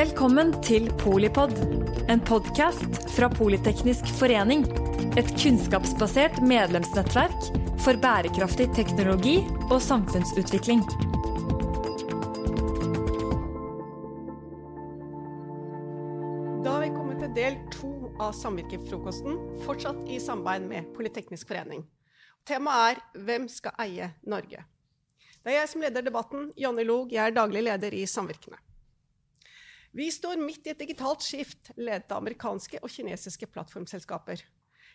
Velkommen til Polipod, en podkast fra Politeknisk forening. Et kunnskapsbasert medlemsnettverk for bærekraftig teknologi og samfunnsutvikling. Da har vi kommet til del to av Samvirkefrokosten, fortsatt i samarbeid med Politeknisk forening. Temaet er 'Hvem skal eie Norge?' Det er jeg som leder debatten. Jonny Log, jeg er daglig leder i Samvirkene. Vi står midt i et digitalt skift ledet av amerikanske og kinesiske plattformselskaper.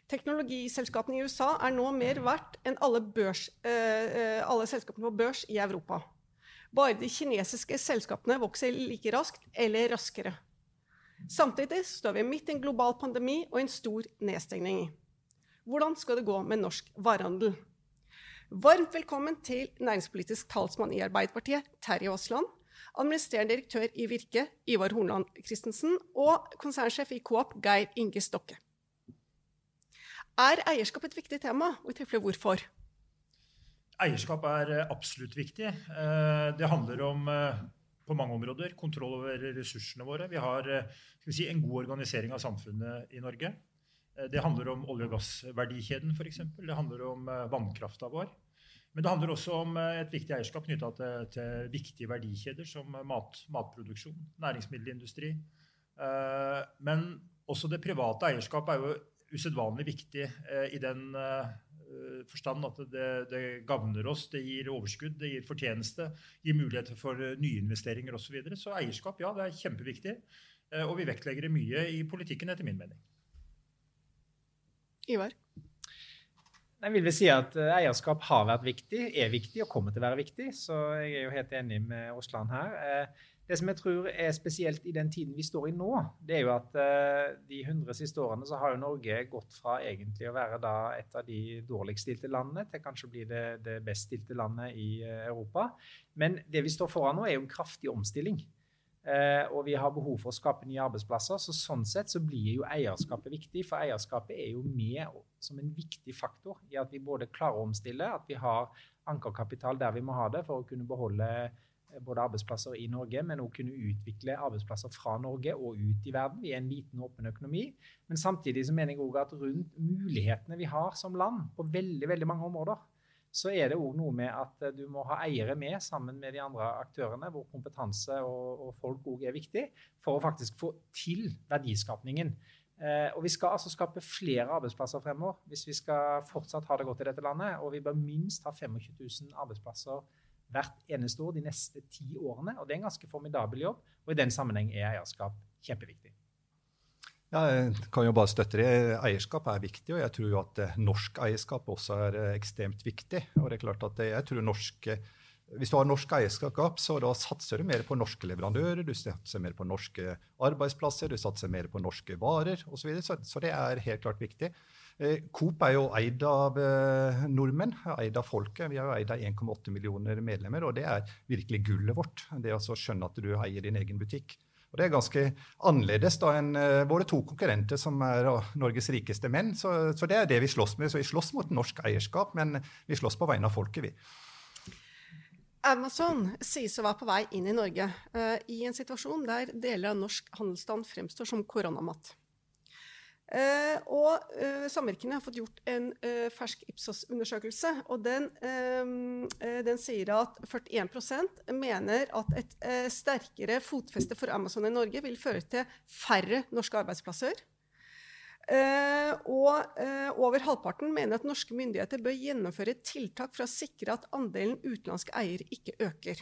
Teknologiselskapene i USA er nå mer verdt enn alle, børs, eh, alle selskapene på børs i Europa. Bare de kinesiske selskapene vokser like raskt eller raskere. Samtidig står vi midt i en global pandemi og en stor nedstengning. Hvordan skal det gå med norsk varehandel? Varmt velkommen til næringspolitisk talsmann i Arbeiderpartiet, Terje Aasland. Administrerende direktør i Virke, Ivar Hornland Christensen. Og konsernsjef i Coop, Geir Inge Stokke. Er eierskap et viktig tema, og i tilfelle hvorfor? Eierskap er absolutt viktig. Det handler om på mange områder kontroll over ressursene våre. Vi har si, en god organisering av samfunnet i Norge. Det handler om olje- og gassverdikjeden f.eks. Det handler om vannkrafta vår. Men det handler også om et viktig eierskap knytta til, til, viktige verdikjeder som mat, matproduksjon, næringsmiddelindustri. Men også det private eierskapet er jo usedvanlig viktig i den forstand at det, det gagner oss, det gir overskudd, det gir fortjeneste, gir muligheter for nyinvesteringer osv. Så, videre. så eierskap, ja, det er kjempeviktig. Og vi vektlegger det mye i politikken, etter min mening. Ivar? Jeg vil vel si at eierskap har vært viktig, er viktig og kommer til å være viktig. Så jeg er jo helt enig med Aasland her. Det som jeg tror er spesielt i den tiden vi står i nå, det er jo at de 100 siste årene så har jo Norge gått fra egentlig å være da et av de dårligst stilte landene til kanskje å bli det, det best stilte landet i Europa. Men det vi står foran nå, er jo en kraftig omstilling. Eh, og vi har behov for å skape nye arbeidsplasser. Så sånn sett så blir jo eierskapet viktig. For eierskapet er jo med som en viktig faktor i at vi både klarer å omstille, at vi har ankerkapital der vi må ha det for å kunne beholde både arbeidsplasser i Norge, men også kunne utvikle arbeidsplasser fra Norge og ut i verden. Vi er en liten, åpen økonomi. Men samtidig så mener jeg òg at rundt mulighetene vi har som land på veldig, veldig mange områder, så er det òg noe med at du må ha eiere med sammen med de andre aktørene, hvor kompetanse og, og folk òg er viktig, for å faktisk få til verdiskapningen. Eh, og vi skal altså skape flere arbeidsplasser fremover hvis vi skal fortsatt ha det godt i dette landet. Og vi bør minst ha 25 000 arbeidsplasser hvert eneste år de neste ti årene. Og det er en ganske formidabel jobb, og i den sammenheng er eierskap kjempeviktig. Jeg kan jo bare støtte det. Eierskap er viktig, og jeg tror jo at norsk eierskap også er ekstremt viktig. Og det er klart at jeg tror norske, Hvis du har norsk eierskap, så da satser du mer på norske leverandører, du satser mer på norske arbeidsplasser, du satser mer på norske varer osv. Så, så det er helt klart viktig. Coop er jo eid av nordmenn, eid av folket. Vi er jo eid av 1,8 millioner medlemmer, og det er virkelig gullet vårt. Det å skjønne at du eier din egen butikk. Og Det er ganske annerledes da enn våre to konkurrenter, som er Norges rikeste menn. Så, så, det er det vi slåss med. Så vi slåss mot norsk eierskap, men vi slåss på vegne av folket, vi. Amazon sies å være på vei inn i Norge uh, i en situasjon der deler av norsk handelsstand fremstår som koronamatt. Uh, og eh, Samvirkene har fått gjort en eh, fersk Ipsos-undersøkelse. og den, den, sier at 41% mener at et sterkere fotfeste for Amazon i Norge vil føre til færre norske arbeidsplasser. og over halvparten mener at norske myndigheter bør gjennomføre tiltak for å sikre at andelen utenlandske eiere ikke øker.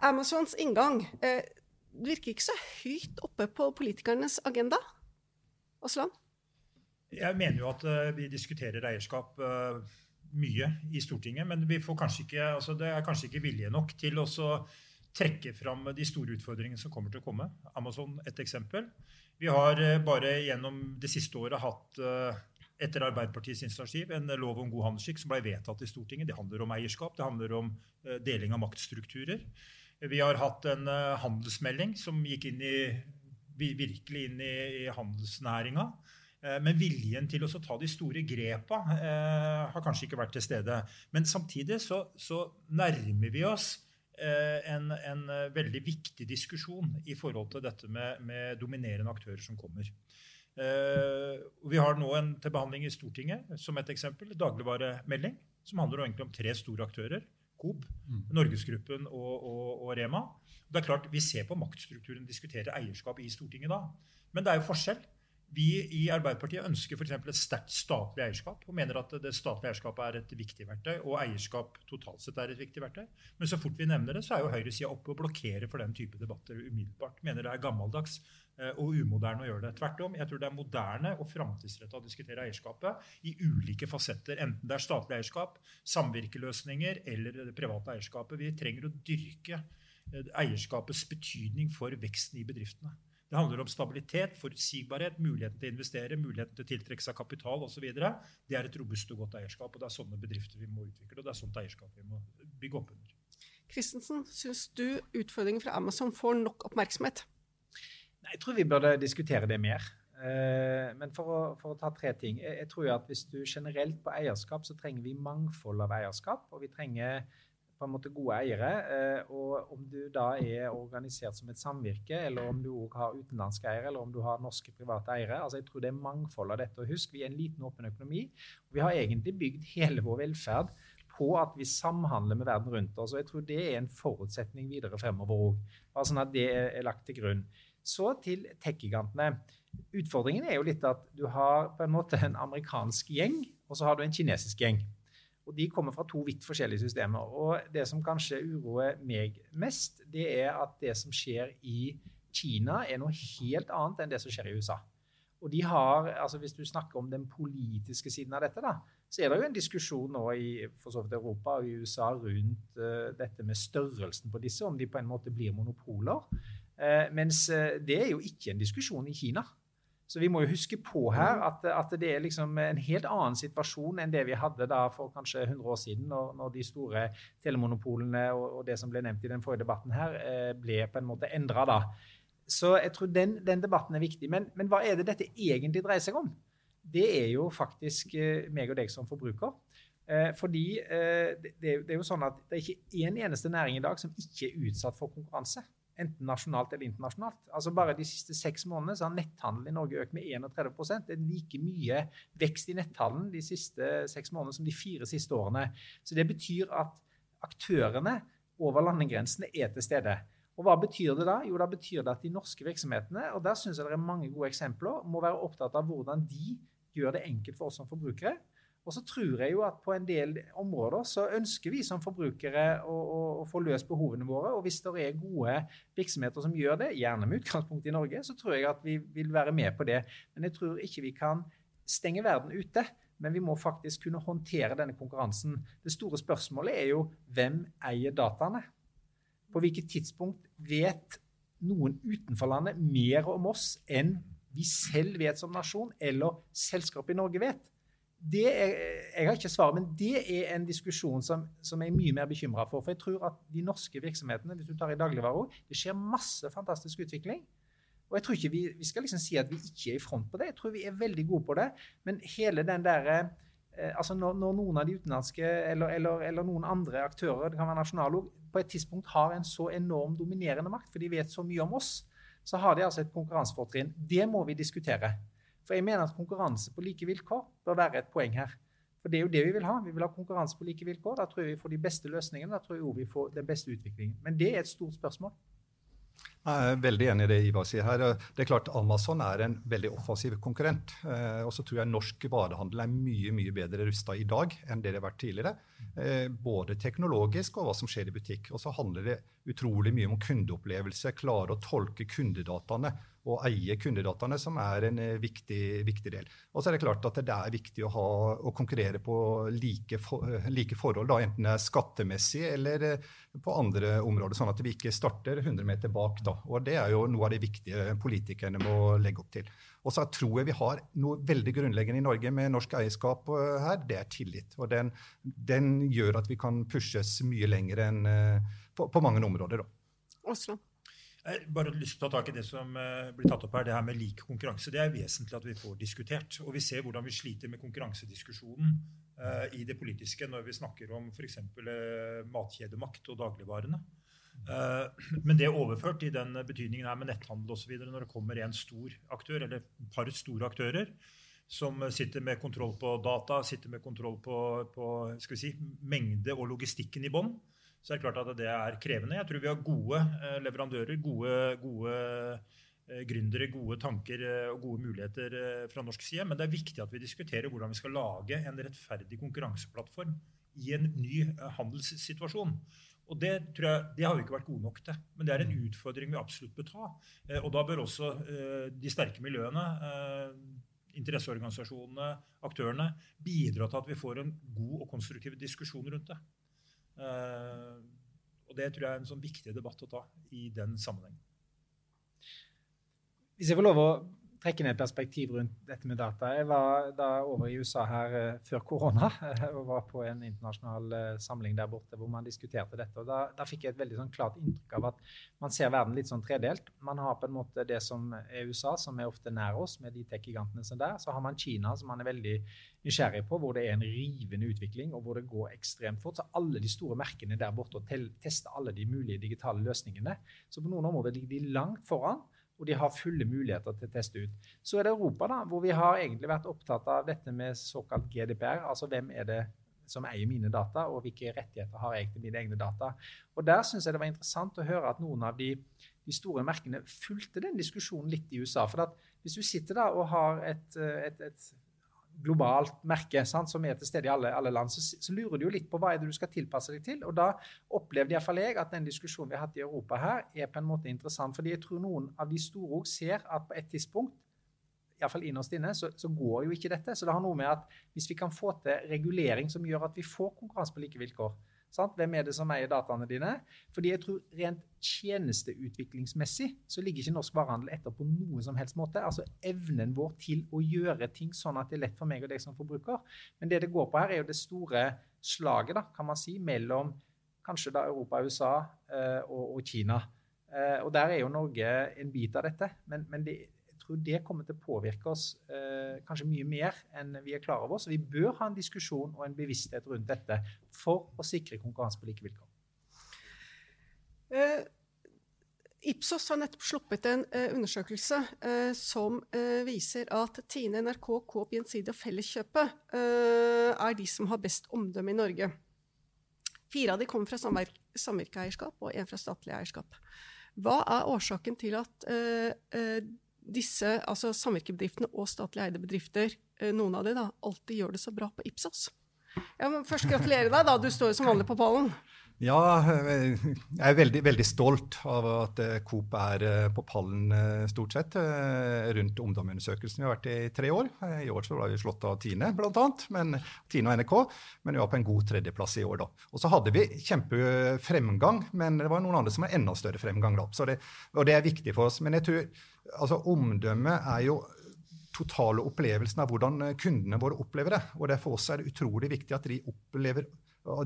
Amazons inngang det virker ikke så høyt oppe på politikernes agenda? Aasland? Jeg mener jo at vi diskuterer eierskap mye i Stortinget, men ikke, altså det er kanskje ikke vilje nok til å trekke fram de store utfordringene som kommer til å komme. Amazon et eksempel. Vi har bare gjennom det siste året hatt etter Arbeiderpartiets initiativ en lov om god handelsskikk som ble vedtatt i Stortinget. Det handler om eierskap, det handler om deling av maktstrukturer. Vi har hatt en uh, handelsmelding som gikk inn i, virkelig inn i, i handelsnæringa. Uh, men viljen til å ta de store grepa uh, har kanskje ikke vært til stede. Men samtidig så, så nærmer vi oss en, en, veldig viktig diskusjon i forhold til dette med, med dominerende aktører som kommer. vi har nå en til behandling i Stortinget som et eksempel, dagligvaremelding, som handler om tre store aktører. Coop. Norgesgruppen og, og, og, Rema. Det er klart, Vi ser på maktstrukturen, diskuterer eierskap i Stortinget da. Men det er jo forskjell. Vi i Arbeiderpartiet ønsker f.eks. et sterkt statlig eierskap og mener at det statlige eierskapet er et viktig verktøy, og eierskap totalt sett er et viktig verktøy. Men så fort vi nevner det, så er jo høyresida oppe og blokkerer for den type debatter umiddelbart. Mener det er gammeldags og umoderne å gjøre det. Tvert om, jeg tror det er moderne og framtidsretta å diskutere eierskapet i ulike fasetter. Enten det er statlig eierskap, samvirkeløsninger eller det private eierskapet. Vi trenger å dyrke eh, eierskapets betydning for veksten i bedriftene. Det handler om stabilitet, forutsigbarhet, muligheten til å investere, muligheten til å tiltrekke seg kapital osv. Det er et robust og godt eierskap, og det er sånne bedrifter vi må utvikle. og det er sånt eierskap vi må bygge opp under. Christensen, syns du utfordringen fra Amazon får nok oppmerksomhet? Jeg tror vi burde diskutere det mer. Eh, men for å, for å ta tre ting. Jeg, jeg tror at Hvis du generelt på eierskap, så trenger vi mangfold av eierskap. Og vi trenger på en måte gode eiere. Eh, og om du da er organisert som et samvirke, eller om du òg har utenlandske eiere, eller om du har norske private eiere. altså Jeg tror det er mangfold av dette. Og husk, vi er en liten, åpen økonomi. og Vi har egentlig bygd hele vår velferd på at vi samhandler med verden rundt oss. og Jeg tror det er en forutsetning videre fremover òg. Bare sånn at det er lagt til grunn. Så til tech-gigantene. Utfordringen er jo litt at du har på en måte en amerikansk gjeng, og så har du en kinesisk gjeng. Og De kommer fra to vidt forskjellige systemer. Og Det som kanskje uroer meg mest, det er at det som skjer i Kina, er noe helt annet enn det som skjer i USA. Og de har, altså Hvis du snakker om den politiske siden av dette, da, så er det jo en diskusjon nå i for så vidt Europa og i USA rundt uh, dette med størrelsen på disse, om de på en måte blir monopoler. Uh, mens uh, det er jo ikke en diskusjon i Kina. Så vi må jo huske på her at, at, det er liksom en helt annen situasjon enn det vi hadde da for kanskje 100 år siden, når, når de store telemonopolene og, og, det som ble nevnt i den forrige debatten her, eh, ble på en måte endra da. Så jeg tror den, den debatten er viktig. Men, men, hva er det dette egentlig dreier seg om? Det er jo faktisk eh, meg og deg som forbruker. Eh, fordi det, er jo sånn at det er ikke én en eneste næring i dag som ikke er utsatt for konkurranse enten nasjonalt eller internasjonalt. Altså Bare de siste seks månedene så har netthandelen i Norge økt med 31 Det er like mye vekst i netthandelen de siste seks månedene som de fire siste årene. Så det betyr at aktørene over landegrensene er til stede. Og Hva betyr det da? Jo, da betyr det at de norske virksomhetene, og der syns jeg det er mange gode eksempler, må være opptatt av hvordan de gjør det enkelt for oss som forbrukere og så tror jeg jo at på en del områder så ønsker vi som forbrukere å, å, å, få løst behovene våre. Og hvis det er gode virksomheter som gjør det, gjerne med utgangspunkt i Norge, så tror jeg at vi vil være med på det. Men jeg tror ikke vi kan stenge verden ute. Men vi må faktisk kunne håndtere denne konkurransen. Det store spørsmålet er jo hvem eier dataene? På hvilket tidspunkt vet noen utenfor landet mer om oss enn vi selv vet som nasjon, eller selskapet i Norge vet? Det er, jeg har ikke svaret, men det er en diskusjon som, som jeg er mye mer bekymra for. For jeg tror at de norske virksomhetene, hvis du tar i dagligvarer, det skjer masse fantastisk utvikling. Og jeg tror ikke vi, vi, skal liksom si at vi ikke er i front på det. Jeg tror vi er veldig gode på det. Men hele den derre eh, altså når, når, noen av de utenlandske eller, eller, eller, noen andre aktører det kan være nasjonale, på et tidspunkt har en så enorm dominerende makt, for de vet så mye om oss, så har de altså et konkurransefortrinn. Det må vi diskutere. For jeg mener at konkurranse på like vilkår bør være et poeng her. For det er jo det vi vil ha. Vi vil ha konkurranse på like vilkår. Da tror jeg vi får de beste løsningene. Da tror jeg vi får den beste utviklingen. Men det er et stort spørsmål. Jeg er veldig enig i det Ivar sier her. Det er klart Amazon er en veldig offensiv konkurrent. Eh, og så tror jeg norsk varehandel er mye mye bedre rusta i dag enn det det har vært tidligere. Eh, både teknologisk og hva som skjer i butikk. Og så handler det utrolig mye om kundeopplevelse, klare å tolke kundedataene og eie kundedataene, som er en eh, viktig, viktig del. Og så er det klart at det er viktig å, ha, å konkurrere på like, for, like forhold, da, enten det er skattemessig eller eh, på andre områder, sånn at vi ikke starter 100 meter bak. Da. Og Det er jo noe av det viktige politikerne må legge opp til. Og så tror jeg vi har noe veldig grunnleggende i Norge med norsk eierskap eh, her. Det er tillit. Og den, den gjør at vi kan pushes mye lenger enn på, på mange områder. Da. Oslo. Jeg har bare lyst til å ta tak i det som uh, blir tatt opp her, det her med lik konkurranse. Det er vesentlig at vi får diskutert. Og vi ser hvordan vi sliter med konkurransediskusjonen uh, i det politiske når vi snakker om f.eks. Uh, eh, matkjedemakt og dagligvarene. Uh, men det er overført i den betydningen her med netthandel osv., når det kommer en stor aktør, eller et par store aktører, som sitter med kontroll på data, sitter med kontroll på, på si, mengde og logistikken i bånn, så er det klart at det er krevende. Jeg tror vi har gode eh, leverandører, gode, gode eh, gründere, gode tanker og gode muligheter fra norsk side. Men det er viktig at vi diskuterer hvordan vi skal lage en rettferdig konkurranseplattform i en ny handelssituasjon. Og det, tror jeg, det har vi ikke vært gode nok til. Men det er en mm. utfordring vi absolutt bør ta. Eh, og da bør også eh, de sterke miljøene, eh, interesseorganisasjonene, aktørene, bidra til at vi får en god og konstruktiv diskusjon rundt det. Og det tror jeg er en sånn viktig debatt å ta i den sammenhengen. Hvis jeg får lov å trekke ned perspektiv rundt dette med data. Jeg var da over i USA her uh, før korona uh, og var på en internasjonal uh, samling der borte hvor man diskuterte dette. og Da, da fikk jeg et veldig sånn, klart inntrykk av at man ser verden litt sånn tredelt. Man har på en måte det som er USA, som er ofte nær oss, med de tech-gigantene som er der. Så har man Kina, som man er veldig nysgjerrig på, hvor det er en rivende utvikling, og hvor det går ekstremt fort. Så alle de store merkene der borte og tester alle de mulige digitale løsningene. Så på noen områder ligger de langt foran og de har fulle muligheter til å teste ut. Så er det Europa, da, hvor vi har egentlig vært opptatt av dette med såkalt GDPR. Altså hvem er det som eier mine data, og hvilke rettigheter har jeg til mine egne data. Og Der syns jeg det var interessant å høre at noen av de, de store merkene fulgte den diskusjonen litt i USA. For hvis du sitter da og har et, et, et globalt merke sant, som er til stede i alle, alle land, så, så, lurer du jo litt på hva er det du skal tilpasse deg til. Og da opplevde iallfall jeg at den diskusjonen vi har hatt i Europa her, er på en måte interessant. fordi jeg tror noen av de store òg ser at på et tidspunkt iallfall innerst inne, så, så, går jo ikke dette. Så det har noe med at hvis vi kan få til regulering som gjør at vi får konkurranse på like vilkår, Sant? Hvem er det som eier dataene dine? Fordi jeg tror rent tjenesteutviklingsmessig så ligger ikke norsk varehandel etter på noen som helst måte. Altså evnen vår til å gjøre ting sånn at det er lett for meg og deg som forbruker. Men det det går på her, er jo det store slaget, da, kan man si, mellom kanskje da Europa, USA eh, og, og, Kina. Eh, og der er jo Norge en bit av dette. Men, men det, tror det kommer til å påvirke oss eh, kanskje mye mer enn vi er klar over. Så vi bør ha en diskusjon og en bevissthet rundt dette for å sikre konkurranse på like vilkår. Uh, Ipsos har nettopp sluppet en uh, undersøkelse uh, som viser at Tine, NRK, Coop, Gjensidige og Felleskjøpet er de som har best omdømme i Norge. Fire av de kommer fra samvirkeeierskap og én fra statlig eierskap. Hva er årsaken til at disse, altså samvirkebedriftene og statlig eide bedrifter, eh, noen av de da, alltid gjør det så bra på Ipsos. Jeg må først gratulere deg, da. Du står jo som vanlig på pallen. Ja, jeg er veldig, veldig stolt av at eh, Coop er eh, på pallen stort sett rundt ungdomsundersøkelsen. Vi har vært i tre år. I år så ble vi slått av Tine, blant annet, Men, Tine og NRK. Men vi var på en god tredjeplass i år, da. Og så hadde vi kjempefremgang, men det var noen andre som har enda større fremgang, da. Det, og det er viktig for oss. Men jeg tror altså Omdømme er jo totale opplevelsen av hvordan eh, kundene våre opplever det. Og det For oss er det utrolig viktig at de opplever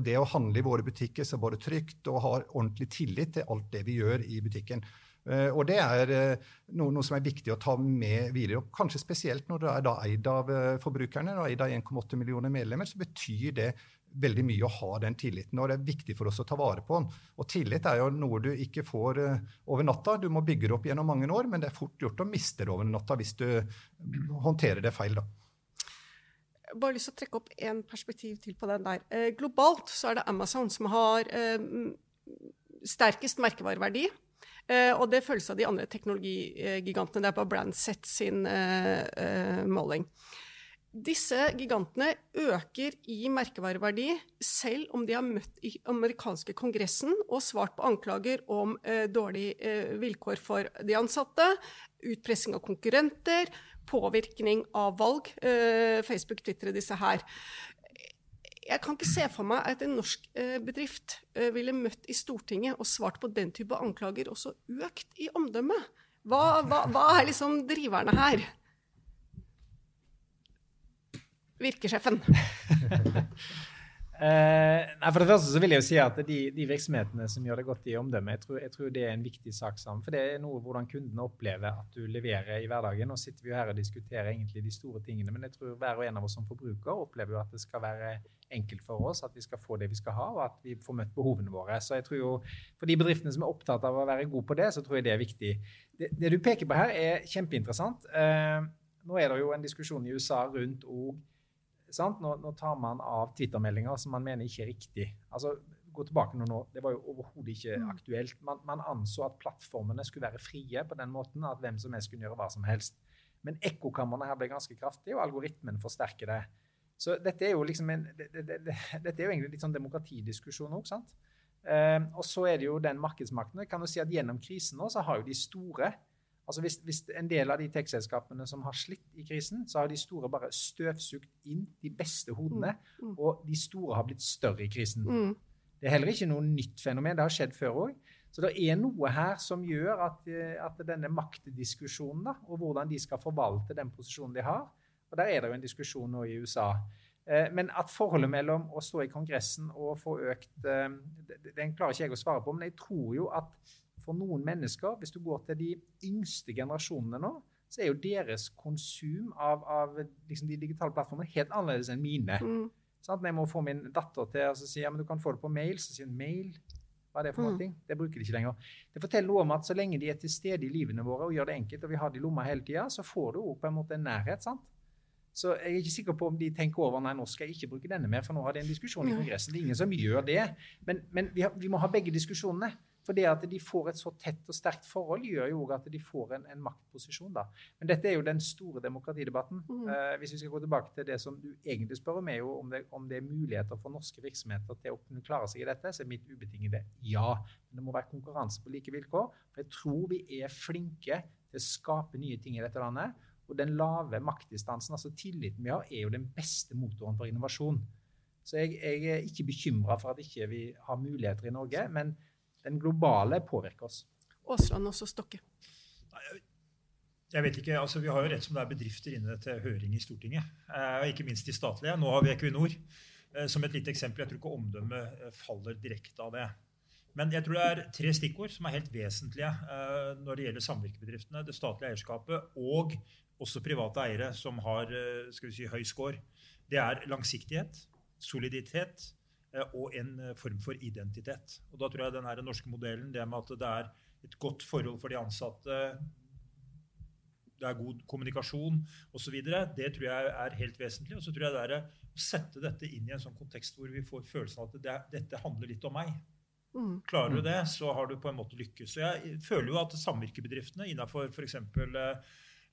det å handle i våre butikker så både trygt og har ordentlig tillit til alt det vi gjør i butikken. Eh, og det er eh, noe, noe, som er viktig å ta med videre. og Kanskje spesielt når det er eid av forbrukerne, og eid av 1,8 millioner medlemmer, så betyr det veldig mye å ha den tilliten. Og det er viktig for oss å ta vare på den. Og tillit er jo noe du ikke får uh, over natta. Du må bygge det opp gjennom mange år, men det er fort gjort å miste det over natta hvis du håndterer det feil. da. Bare lyst til å trekke opp én perspektiv til på den der. Eh, globalt så er det Amazon som har eh, sterkest merkevareverdi. Eh, og det følges av de andre teknologigigantene. Det er på Brandset sin eh, eh, måling. Disse gigantene øker i merkevareverdi selv om de har møtt i amerikanske kongressen og svart på anklager om eh, dårlige eh, vilkår for de ansatte, utpressing av konkurrenter, påvirkning av valg. Eh, Facebook tvitrer disse her. Jeg kan ikke se for meg at en norsk eh, bedrift eh, ville møtt i Stortinget og svart på den type anklager, også økt i omdømme. Hva, hva, hva er liksom driverne her? Virkesjefen. Eh, nei, for det første så vil jeg jo si at de, de virksomhetene som gjør det godt i omdømmet, jeg tror, jeg tror, det er en viktig sak sammen. For det er noe hvordan kundene opplever at du leverer i hverdagen. Nå sitter vi jo her og diskuterer egentlig de store tingene, men jeg tror hver og en av oss som forbruker opplever jo at det skal være enkelt for oss, at vi skal få det vi skal ha, og at vi får møtt behovene våre. Så jeg tror jo, For de bedriftene som er opptatt av å være gode på det, så tror jeg det er viktig. Det, det du peker på her, er kjempeinteressant. Eh, nå er det jo en diskusjon i USA rundt og nå, nå, tar man av Twitter-meldinger som man mener ikke er riktig. Altså, gå tilbake nå, Det var jo overhodet ikke mm. aktuelt. Man, man, anså at plattformene skulle være frie på den måten at hvem som helst kunne gjøre hva som helst. Men ekkokamrene her ble ganske kraftige, og algoritmen forsterker det. Så dette er jo liksom en, det, det, det, dette er jo egentlig litt sånn demokratidiskusjon òg. Uh, og så er det jo den markedsmakten. Jeg kan jo si at Gjennom krisen nå så har jo de store Altså hvis, hvis, en del av de tech-selskapene som har slitt i krisen, så har de store bare støvsugd inn de beste hodene, mm. Mm. og de store har blitt større i krisen. Mm. Det er heller ikke noe nytt fenomen. Det har skjedd før òg. Så det er noe her som gjør at, eh, at denne maktdiskusjonen, da, og hvordan de skal forvalte den posisjonen de har Og der er det jo en diskusjon nå i USA. Eh, men at forholdet mellom å stå i Kongressen og få økt eh, Den klarer ikke jeg å svare på, men jeg tror jo at for noen mennesker, hvis du går til de yngste generasjonene nå, så er jo deres konsum av, av liksom de digitale plattformene helt annerledes enn mine. Mm. Sånn, jeg må få min datter til å si ja, men du kan få det på mail. Så sier hun mail. Hva er det for mm. noe? Det bruker de ikke lenger. Det forteller noe om at så lenge de er til stede i livene våre og gjør det enkelt, og vi har det i lomma hele tida, så får du òg på en måte en nærhet. sant? Så jeg er ikke sikker på om de tenker over nei, nå skal jeg ikke bruke denne mer, for nå har de en diskusjon i Kongressen. Det er ingen som gjør det. Men, men vi, har, vi, må ha begge diskusjonene. For det at de får et så tett og sterkt forhold, gjør jo at de får en, en maktposisjon. da. Men dette er jo den store demokratidebatten. Mm. Eh, hvis vi skal gå tilbake til det som du egentlig spør om, er jo om det, om det, er muligheter for norske virksomheter til å kunne klare seg i dette, så er mitt ubetingede ja. Men det må være konkurranse på like vilkår. For jeg tror vi er flinke til å skape nye ting i dette landet. Og den lave maktdistansen, altså tilliten vi har, er jo den beste motoren for innovasjon. Så jeg, jeg er ikke bekymra for at ikke vi ikke har muligheter i Norge. men den globale påvirker oss. Aasland også Stokke. Jeg vet ikke, altså Vi har jo rett som det er bedrifter inne til høring i Stortinget. Eh, ikke minst de statlige. Nå har vi Equinor eh, som et lite eksempel. Jeg tror ikke omdømmet eh, faller direkte av det. Men jeg tror det er tre stikkord som er helt vesentlige når det gjelder samvirkebedriftene, det statlige eierskapet og også private eiere som har skal vi si, høy score. Det er langsiktighet, soliditet Eh, og en eh, form for identitet. Og Da tror jeg den norske modellen, det med at det er et godt forhold for de ansatte, det er god kommunikasjon osv., det tror jeg er helt vesentlig. Og så tror jeg det er å sette dette inn i en sånn kontekst hvor vi får følelsen av at det, dette handler litt om meg. Mm. Klarer du det, så har du på en måte lykkes. Så jeg føler jo at samvirkebedriftene innenfor f.eks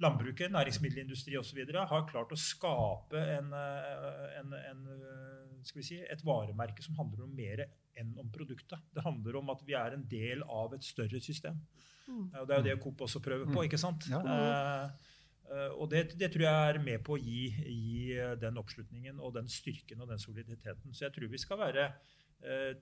landbruket, næringsmiddelindustri osv. har klart å skape en, eh, en, en, eh, si, et varemerke som handler om mer enn om produktet. Det handler om at vi er en del av et større system. Mm. Og Det er jo det Coop også prøver på. Mm. ikke sant? Ja. Uh, og det, det, tror jeg er med på å gi, gi, den oppslutningen og den styrken og den soliditeten. Så jeg tror vi skal være uh,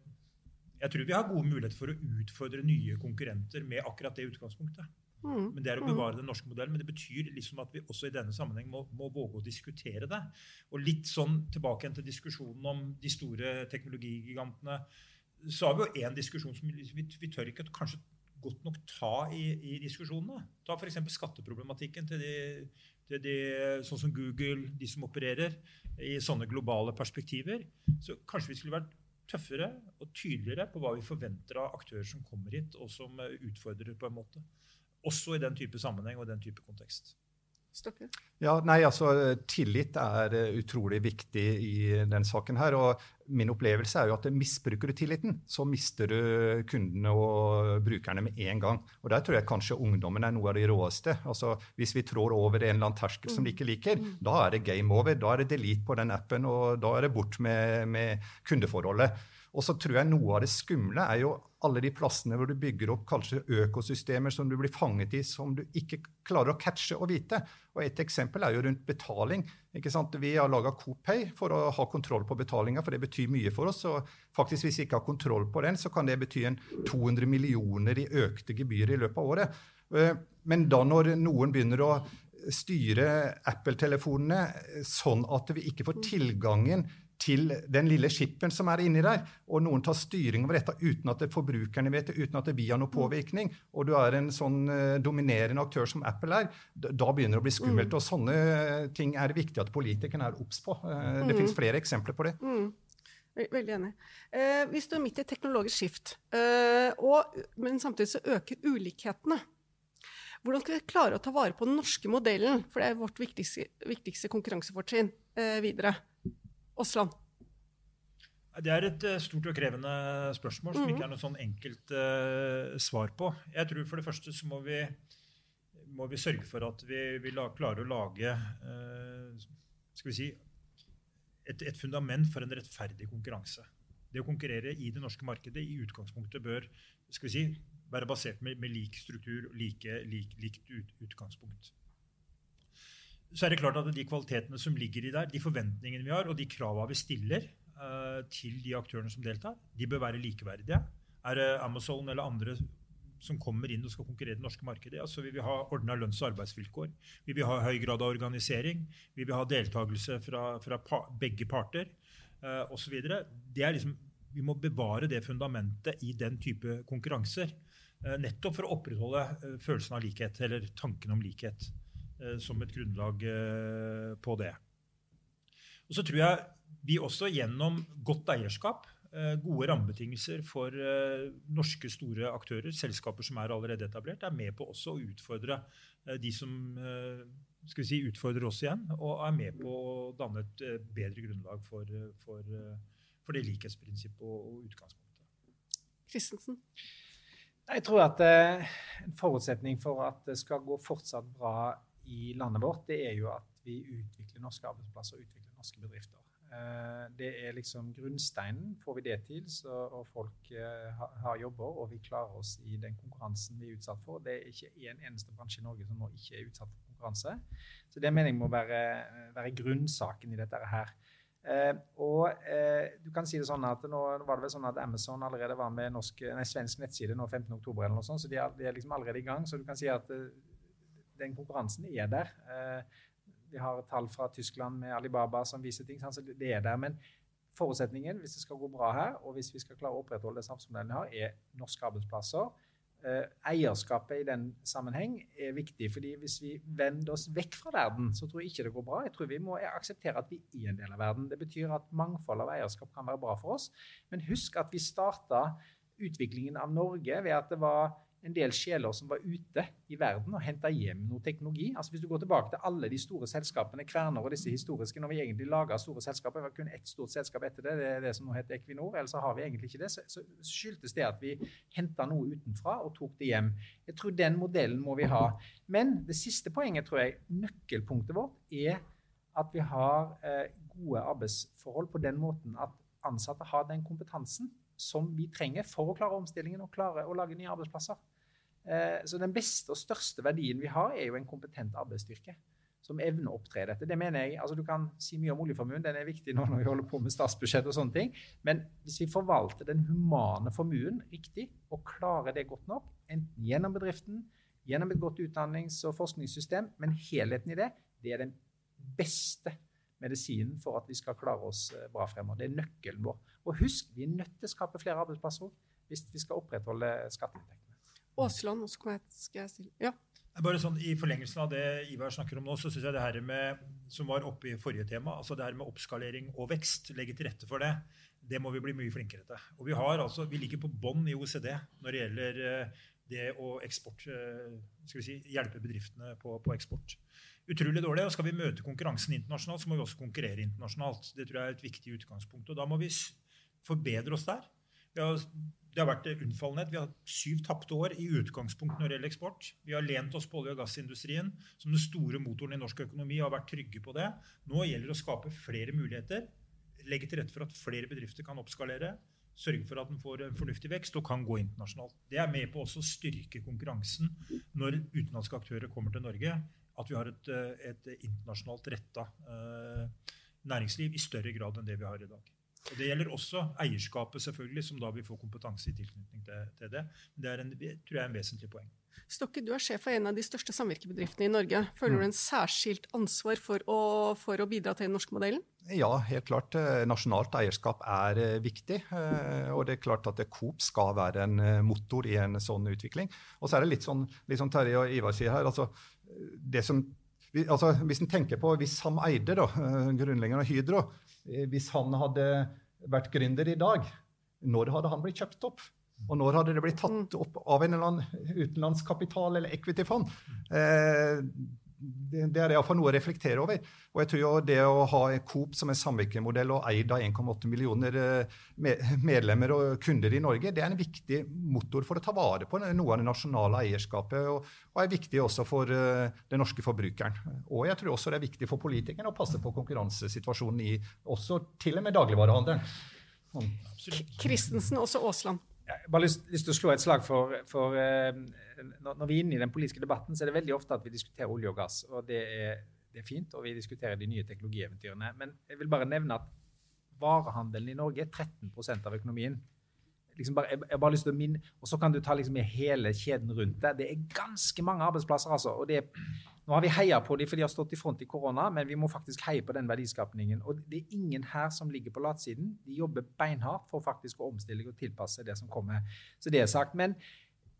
jeg tror vi har gode muligheter for å utfordre nye konkurrenter med akkurat det utgangspunktet. Mm. Men Det er å bevare den norske modellen. Men det betyr liksom at vi også i denne sammenheng må, må våge å diskutere det. Og litt sånn tilbake til diskusjonen om de store teknologigigantene. Så har vi jo én diskusjon som vi, vi, tør ikke kanskje godt nok ta i, i diskusjonene. Ta f.eks. skatteproblematikken til de, til de, sånn som Google, de som opererer i sånne globale perspektiver. Så kanskje vi skulle vært tøffere og tydeligere på hva vi forventer av aktører som kommer hit, og som utfordrer på en måte. Også i den type sammenheng og den type kontekst. Stokke? Ja, nei, altså Tillit er uh, utrolig viktig i den saken. her, og Min opplevelse er jo at misbruker du tilliten, så mister du kundene og brukerne med en gang. Og Der tror jeg kanskje ungdommen er noe av det råeste. Altså, Hvis vi trår over en eller annen terskel som de ikke liker, mm. da er det game over. Da er det delete på den appen, og da er det bort med, med kundeforholdet. Og så tror jeg noe av det skumle er jo alle de plassene hvor du bygger opp kanskje økosystemer som du blir fanget i, som du ikke klarer å catche og vite. Og Et eksempel er jo rundt betaling. Vi har laga CoPay for å ha kontroll på betalinga, for det betyr mye for oss. og faktisk Hvis vi ikke har kontroll på den, så kan det bety en 200 millioner i økte gebyr i løpet av året. Eh, men da når noen begynner å styre Apple-telefonene sånn at vi ikke får tilgangen til den lille skippen som er inni der, og noen tar styring over dette uten at forbrukerne vet det, uten at vi har noe mm. påvirkning, og du er en sånn uh, dominerende aktør som Apple er, da begynner det å bli skummelt. Mm. Og sånne ting er det viktig at politikerne er obs på. Uh, det mm. finnes flere eksempler på det. Mm. Veldig enig. Eh, vi står midt i et teknologisk skift, eh, og, men samtidig så øker ulikhetene. Hvordan skal vi klare å ta vare på den norske modellen, for det er vårt viktigste, viktigste konkurransefortrinn eh, videre? Aasland? Det er et uh, stort og krevende spørsmål som mm. ikke er noe sånn enkelt uh, svar på. Jeg tror For det første så må vi, må vi sørge for at vi, vi la, klarer å lage uh, skal vi si, et, et, fundament for en rettferdig konkurranse. Det å konkurrere i det norske markedet i utgangspunktet bør skal vi si, være basert med, med lik struktur, like, lik, likt ut, utgangspunkt så er det klart at de kvalitetene som ligger i der, de forventningene vi har, og de kravene vi stiller uh, til de aktørene som deltar, de bør være likeverdige. Er det Amazon eller andre som kommer inn og skal konkurrere i det norske markedet, ja, så vil vi ha ordna lønns- og arbeidsvilkår. Vi vil ha høy grad av organisering. Vi vil ha deltakelse fra, fra pa, begge parter uh, osv. Liksom, vi må bevare det fundamentet i den type konkurranser. Uh, nettopp for å opprettholde følelsen av likhet, eller tanken om likhet. Eh, som et grunnlag eh, på det. Og så tror jeg vi også gjennom godt eierskap, eh, gode rammebetingelser for norske store aktører, selskaper som er allerede etablert, er med på også å utfordre de som skal vi si, utfordrer oss igjen, og er med på å danne et bedre grunnlag for, for, for det likhetsprinsippet og, utgangspunktet. Christensen? Jeg tror at en forutsetning for at det skal gå fortsatt bra i landet vårt, det er jo at vi utvikler norske arbeidsplasser og utvikler norske bedrifter. Eh, det er liksom grunnsteinen. Får vi det til, så, og folk eh, har jobber, og vi klarer oss i den konkurransen vi er utsatt for Det er ikke en eneste bransje i Norge som nå ikke er utsatt for konkurranse. Så det mener jeg må være, være grunnsaken i dette her. Eh, og eh, du kan si det sånn at Nå var det vel sånn at Amazon allerede var med norsk, nei, svensk nettside nå 15.10, eller noe sånt, så de er, de er, liksom allerede i gang. Så du kan si at eh, den konkurransen er der. Eh, vi har tall fra Tyskland med Alibaba som viser ting. Så det er der. Men forutsetningen hvis det skal gå bra her, og hvis vi skal klare å opprettholde det samfunnsmodellen vi har, er norske arbeidsplasser. Eh, eierskapet i den sammenheng er viktig. fordi Hvis vi vender oss vekk fra verden, så tror jeg ikke det går bra. Jeg tror vi må akseptere at vi er en del av verden. Det betyr at mangfold av eierskap kan være bra for oss. Men husk at vi starta utviklingen av Norge ved at det var en del sjeler som var ute i verden og henta hjem noe teknologi. Altså Hvis du går tilbake til alle de store selskapene, Kverner og disse historiske, når vi egentlig laga store selskaper, det var kun ett stort selskap etter det, det er det som nå heter Equinor, ellers har vi egentlig ikke det, så, så skyldtes det at vi henta noe utenfra og tok det hjem. Jeg tror den modellen må vi ha. Men det siste poenget, tror jeg, nøkkelpunktet vårt, er at vi har eh, gode arbeidsforhold på den måten at ansatte har den kompetansen som vi trenger for å klare omstillingen og klare å lage nye arbeidsplasser. Eh, så den beste og største verdien vi har, er jo en kompetent arbeidsstyrke som evner å opptre dette. Det mener jeg, altså Du kan si mye om oljeformuen, den er viktig nå når vi holder på med statsbudsjett og sånne ting. Men hvis vi forvalter den humane formuen riktig og klarer det godt nok, enten gjennom bedriften, gjennom et godt utdannings- og forskningssystem, men helheten i det, det er den beste medisinen for at vi skal klare oss eh, bra fremover. Det er nøkkelen vår. Og husk, vi er nødt til å skape flere arbeidsplasser hvis vi skal opprettholde skatteinntektene. Aasland, og så skal jeg stille Ja. Bare sånn, I forlengelsen av det Ivar snakker om nå, så syns jeg det her med, som var oppe i forrige tema, altså det her med oppskalering og vekst, legge til rette for det, det må vi bli mye flinkere til. Og Vi har altså, vi ligger på bånn i OECD når det gjelder eh, det å eksport, eh, skal vi si, hjelpe bedriftene på, på eksport. Utrolig dårlig. og Skal vi møte konkurransen internasjonalt, så må vi også konkurrere internasjonalt. Det tror jeg er et viktig utgangspunkt. og Da må vi forbedre oss der. Vi har det har vært unnfallenhet. Vi har hatt syv tapte år i utgangspunkt når det gjelder eksport. Vi har lent oss på olje- og gassindustrien som den store motoren i norsk økonomi og har vært trygge på det. Nå gjelder det å skape flere muligheter. Legge til rette for at flere bedrifter kan oppskalere. Sørge for at den får en fornuftig vekst og kan gå internasjonalt. Det er med på også å styrke konkurransen når utenlandske aktører kommer til Norge. At vi har et, et internasjonalt retta eh, næringsliv i større grad enn det vi har i dag. Og Det gjelder også eierskapet, selvfølgelig, som da vil få kompetanse i tilknytning til, til det. Men det er en, tror jeg er en vesentlig poeng. Stokke, du er sjef for en av de største samvirkebedriftene i Norge. Føler du en særskilt ansvar for å, for å bidra til den norske modellen? Ja, helt klart. Eh, nasjonalt eierskap er eh, viktig. Eh, og det er klart at Coop skal være en motor i en sånn utvikling. Og så er det litt sånn, litt sånn Terje og Ivar sier her. altså det som Altså, hvis en tenker på hvis han eide, da, grunnleggeren av Hydro Hvis han hadde vært gründer i dag, når hadde han blitt kjøpt opp? Og når hadde det blitt tatt mm. opp av en eller annen utenlandskapital eller equity-fond? Eh, det, det, er iallfall noe å reflektere over. Og jeg tror jo det å ha Coop som en samvirkemodell og eid av 1,8 millioner eh, medlemmer og kunder i Norge, det er en viktig motor for å ta vare på noe av det nasjonale eierskapet. Og, er viktig også for uh, den norske forbrukeren. Og jeg tror også det er viktig for politikerne å passe på konkurransesituasjonen i også til og med dagligvarehandelen. Kristensen, også Aasland. Jeg har bare lyst, lyst, til å slå et slag for, for uh, Når vi er inne i den politiske debatten, så er det veldig ofte at vi diskuterer olje og gass. og det er, det er fint, og vi diskuterer de nye teknologieventyrene. Men jeg vil bare nevne at varehandelen i Norge er 13% av økonomien. Liksom bare, jeg, jeg bare lyst til å minne, Og så kan du ta liksom hele kjeden rundt det. Det er ganske mange arbeidsplasser. altså, og det er nå har vi heia på dem for de har stått i front i korona, men vi må faktisk heie på den verdiskapningen. Og det er ingen her som ligger på latsiden. De jobber beinhardt for faktisk å omstille og tilpasse det som kommer. Så det er sagt. Men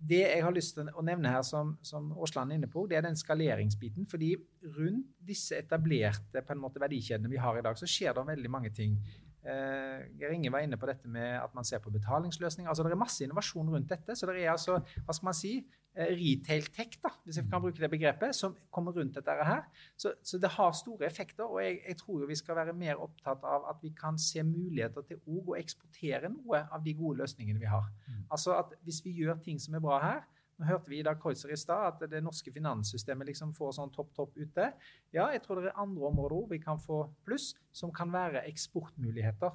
det jeg har lyst til å nevne her, som, som Aasland er inne på, det er den skaleringsbiten. fordi rundt disse etablerte på en måte, verdikjedene vi har i dag, så skjer det veldig mange ting. Eh, Geir Inge var inne på dette med at man ser på betalingsløsninger. altså Det er masse innovasjon rundt dette. Så det er altså, hva skal man si, eh, retail-tech, da, hvis jeg kan bruke det begrepet, som kommer rundt dette her. Så, så det har store effekter. Og jeg, jeg, tror jo vi skal være mer opptatt av at vi kan se muligheter til å eksportere noe av de gode løsningene vi har. Mm. Altså at Hvis vi gjør ting som er bra her, nå hørte vi i dag Kreutzer i stad at det norske finanssystemet liksom får sånn topp, topp ute. Ja, jeg tror det er andre områder hvor vi kan få pluss, som kan være eksportmuligheter.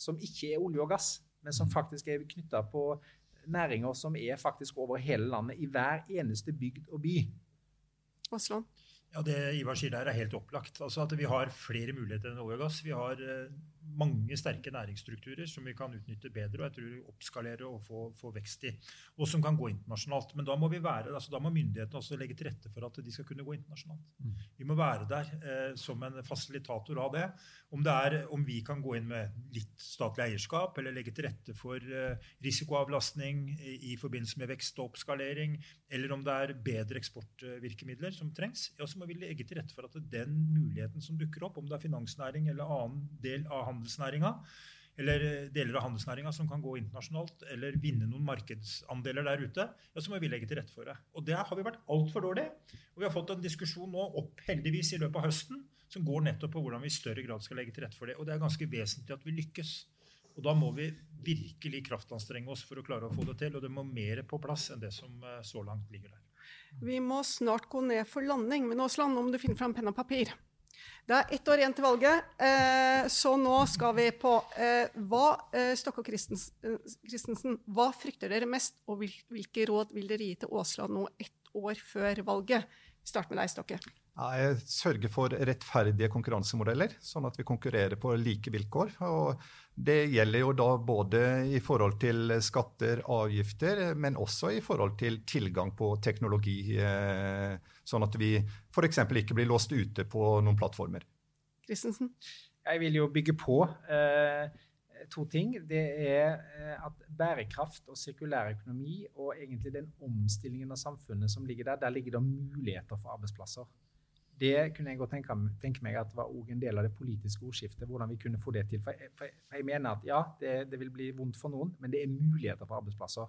Som ikke er olje og gass, men som faktisk er knytta på næringer som er faktisk over hele landet, i hver eneste bygd og by. Oslo. Ja, Det Ivar sier der, er helt opplagt. Altså at Vi har flere muligheter enn olje og gass. Vi har eh, mange sterke næringsstrukturer som vi kan utnytte bedre og jeg tror oppskalere og få, få, vekst i. Og som kan gå internasjonalt. Men da må, vi være, altså da må myndighetene også legge til rette for at de skal kunne gå internasjonalt. Mm. Vi må være der eh, som en fasilitator av det. Om, det er, om vi kan gå inn med litt statlig eierskap eller legge til rette for eh, risikoavlastning i, i, forbindelse med vekst og oppskalering, eller om det er bedre eksportvirkemidler som trengs, ja, så må vi legge til rette for at den muligheten som dukker opp, om det er finansnæring eller annen del av handelsnæringa, eller deler av handelsnæringa som kan gå internasjonalt eller vinne noen markedsandeler der ute, ja, så må vi legge til rette for det. Og det har vi vært altfor dårlig. Og vi har fått en diskusjon nå opp heldigvis i løpet av høsten som går nettopp på hvordan vi i større grad skal legge til rette for det. Og det er ganske vesentlig at vi lykkes. Og da må vi virkelig kraftanstrenge oss for å klare å få det til. Og det må mer på plass enn det som eh, så langt ligger der. Vi må snart gå ned for landing. Men Aasland, om du finner fram penn og papir. Det er ett år igjen til valget, eh, så nå skal vi på eh, hva, eh, Stokke og Christensen, hva frykter dere mest, og hvilke råd vil dere gi til Aasland nå ett år før valget? Start med deg, Stokke. Jeg sørger for rettferdige konkurransemodeller, sånn at vi konkurrerer på like vilkår. Og det gjelder jo da både i forhold til skatter, avgifter, men også i forhold til tilgang på teknologi. Sånn at vi f.eks. ikke blir låst ute på noen plattformer. Christensen? Jeg vil jo bygge på eh, to ting. Det er eh, at bærekraft og sirkulær økonomi og egentlig den omstillingen av samfunnet som ligger der, der ligger det muligheter for arbeidsplasser. Det kunne jeg godt tenke, tenke meg at var en del av det politiske ordskiftet. hvordan vi kunne få det til. For jeg, for jeg mener at ja, det, det, vil bli vondt for noen, men det er muligheter for arbeidsplasser.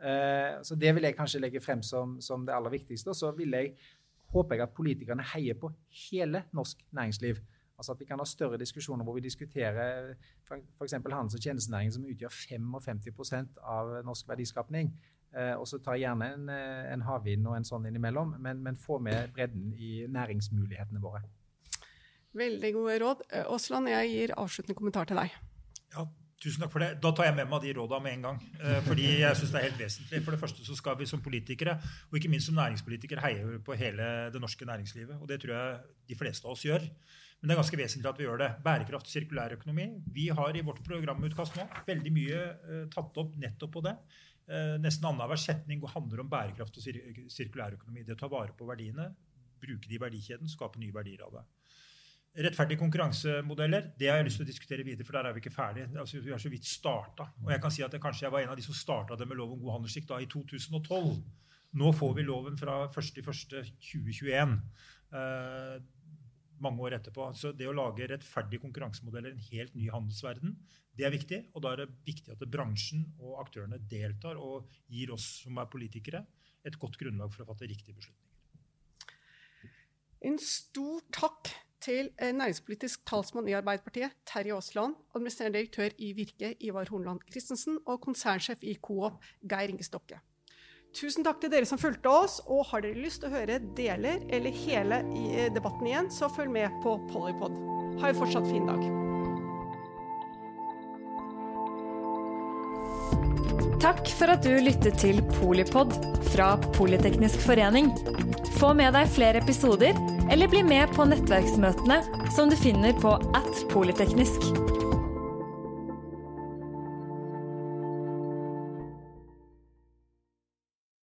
Uh, så det vil jeg kanskje legge frem som, som det aller viktigste. Og så vil jeg, håper jeg at politikerne heier på hele norsk næringsliv. Altså at vi kan ha større diskusjoner hvor vi diskuterer f.eks. handels- og tjenestenæringen, som utgjør 55% av norsk verdiskapning. Eh, og så tar jeg gjerne en, eh, en havvind og en sånn innimellom, men, men få med bredden i næringsmulighetene våre. Veldig gode råd. Aasland, eh, jeg gir avsluttende kommentar til deg. Ja, Tusen takk for det. Da tar jeg med meg de rådene med en gang. Fordi jeg synes det er helt vesentlig. For det første så skal vi som politikere, og ikke minst som næringspolitikere, heie på hele det norske næringslivet. Og det tror jeg de fleste av oss gjør. Men det er ganske vesentlig at vi gjør det. Bærekraft, sirkulær økonomi. Vi har i vårt programutkast nå veldig mye tatt opp nettopp på det. Eh, nesten annenhver setning handler om bærekraft og sirkulærøkonomi. Det å ta vare på verdiene, bruke de i verdikjeden, skape nye verdier av det. Rettferdige konkurransemodeller det har jeg lyst til å diskutere videre, for der er vi ikke ferdige. Altså, vi har så vidt starta. Og jeg kan si at jeg, kanskje jeg var en av de som starta det med lov om god handelsskikk i 2012. Nå får vi loven fra 1.1.2021. Mange år etterpå. Så det å lage rettferdige konkurransemodeller i en helt ny handelsverden, det er viktig. Og da er det viktig at bransjen og aktørene deltar og gir oss som er politikere, et godt grunnlag for å fatte riktige beslutninger. En stor takk til eh, næringspolitisk talsmann i Arbeiderpartiet, Terje Aasland, administrerende direktør i Virke, Ivar Hornland Christensen, og konsernsjef i Coop, Geir Inge Stokke. Tusen takk til dere som fulgte oss, og har dere lyst til å høre deler eller hele eh, debatten igjen, så følg med på Polypod. Ha en fortsatt fin dag. Takk for at du lyttet til Polipod fra Politeknisk forening. Få med deg flere episoder, eller bli med på nettverksmøtene som du finner på at polyteknisk.